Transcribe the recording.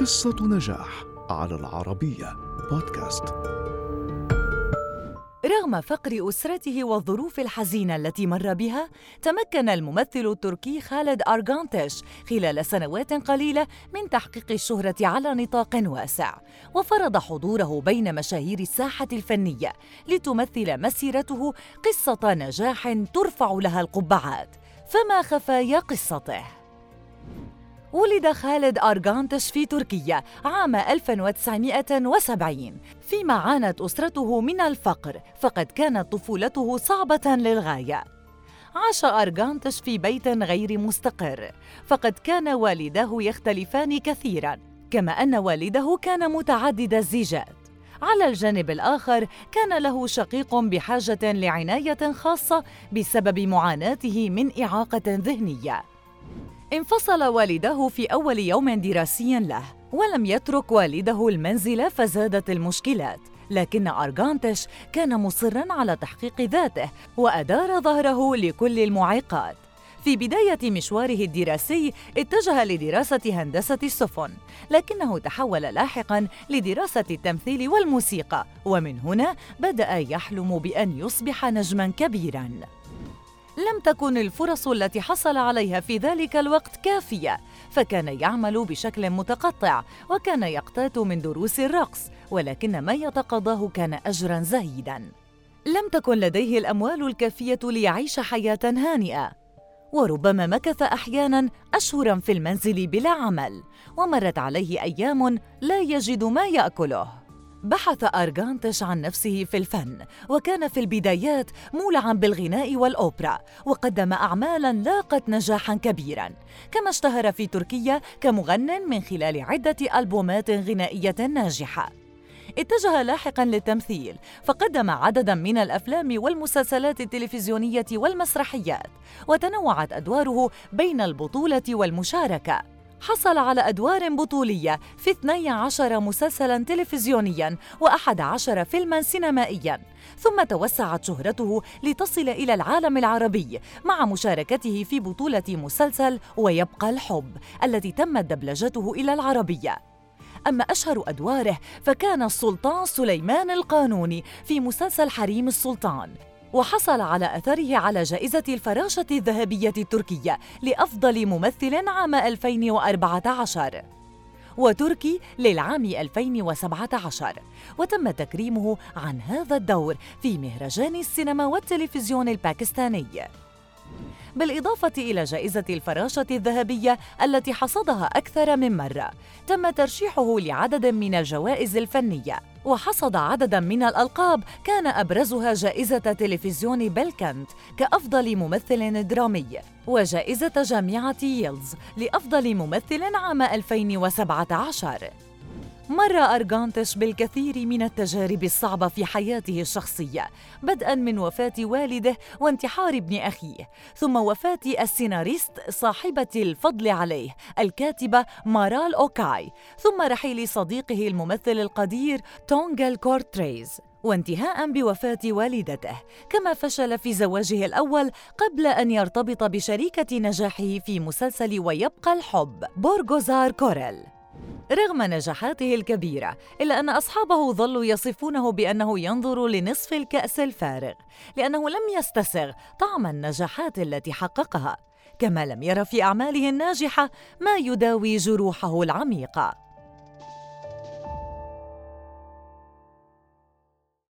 قصة نجاح على العربية بودكاست. رغم فقر أسرته والظروف الحزينة التي مر بها، تمكن الممثل التركي خالد أرغانتش خلال سنوات قليلة من تحقيق الشهرة على نطاق واسع، وفرض حضوره بين مشاهير الساحة الفنية لتمثل مسيرته قصة نجاح ترفع لها القبعات، فما خفايا قصته؟ ولد خالد أرغانتش في تركيا عام 1970 فيما عانت أسرته من الفقر فقد كانت طفولته صعبة للغاية. عاش أرغانتش في بيت غير مستقر فقد كان والداه يختلفان كثيرا كما أن والده كان متعدد الزيجات. على الجانب الآخر كان له شقيق بحاجة لعناية خاصة بسبب معاناته من إعاقة ذهنية. انفصل والداه في أول يوم دراسي له ولم يترك والده المنزل فزادت المشكلات لكن أرغانتش كان مصرا على تحقيق ذاته وأدار ظهره لكل المعيقات في بداية مشواره الدراسي اتجه لدراسة هندسة السفن، لكنه تحول لاحقا لدراسة التمثيل والموسيقى، ومن هنا بدأ يحلم بأن يصبح نجما كبيرا. لم تكن الفرص التي حصل عليها في ذلك الوقت كافية فكان يعمل بشكل متقطع وكان يقتات من دروس الرقص ولكن ما يتقاضاه كان اجرا زهيدا لم تكن لديه الأموال الكافية ليعيش حياة هانئة. وربما مكث أحيانا اشهرا في المنزل بلا عمل ومرت عليه أيام لا يجد ما يأكله. بحث أرغانتش عن نفسه في الفن وكان في البدايات مولعا بالغناء والأوبرا وقدم أعمالا لاقت نجاحا كبيرا. كما اشتهر في تركيا كمغن من خلال عدة ألبومات غنائية ناجحة. اتجه لاحقا للتمثيل فقدم عددا من الأفلام والمسلسلات التلفزيونية والمسرحيات وتنوعت أدواره بين البطولة والمشاركة. حصل على أدوار بطولية في 12 مسلسلاً تلفزيونياً و11 فيلماً سينمائياً. ثم توسعت شهرته لتصل إلى العالم العربي مع مشاركته في بطولة مسلسل ويبقى الحب التي تمت دبلجته إلى العربية. أما أشهر أدواره فكان السلطان سليمان القانوني في مسلسل حريم السلطان وحصل أثره أثره على جائزة الفراشة الذهبية التركية لأفضل ممثل عام 2014 وتركي للعام 2017 وتم تكريمه عن هذا الدور في مهرجان السينما والتلفزيون الباكستاني. بالإضافة إلى جائزة الفراشة الذهبية التي حصدها أكثر من مرة تم ترشيحه لعدد من الجوائز الفنية. وحصد عددا من الألقاب كان أبرزها جائزة تلفزيون بلكنت كأفضل ممثل درامي وجائزة جامعة يلدز لأفضل ممثل عام 2017 مر أرغانتش بالكثير من التجارب الصعبة في حياته الشخصية بدءا من وفاة والده وانتحار ابن أخيه ثم وفاة السيناريست صاحبة الفضل عليه الكاتبة مارال أوكاي ثم رحيل صديقه الممثل القدير تونغل كورتريز. وانتهاء بوفاة والدته كما فشل في زواجه الأول قبل أن يرتبط بشريكة نجاحه في مسلسل ويبقى الحب بورغوزار كوريل. رغم نجاحاته الكبيرة إلا أن أصحابه ظلوا يصفونه بأنه ينظر لنصف الكأس الفارغ لأنه لم يستسغ طعم النجاحات التي حققها. كما لم ير في أعماله الناجحة ما يداوي جروحه العميقة.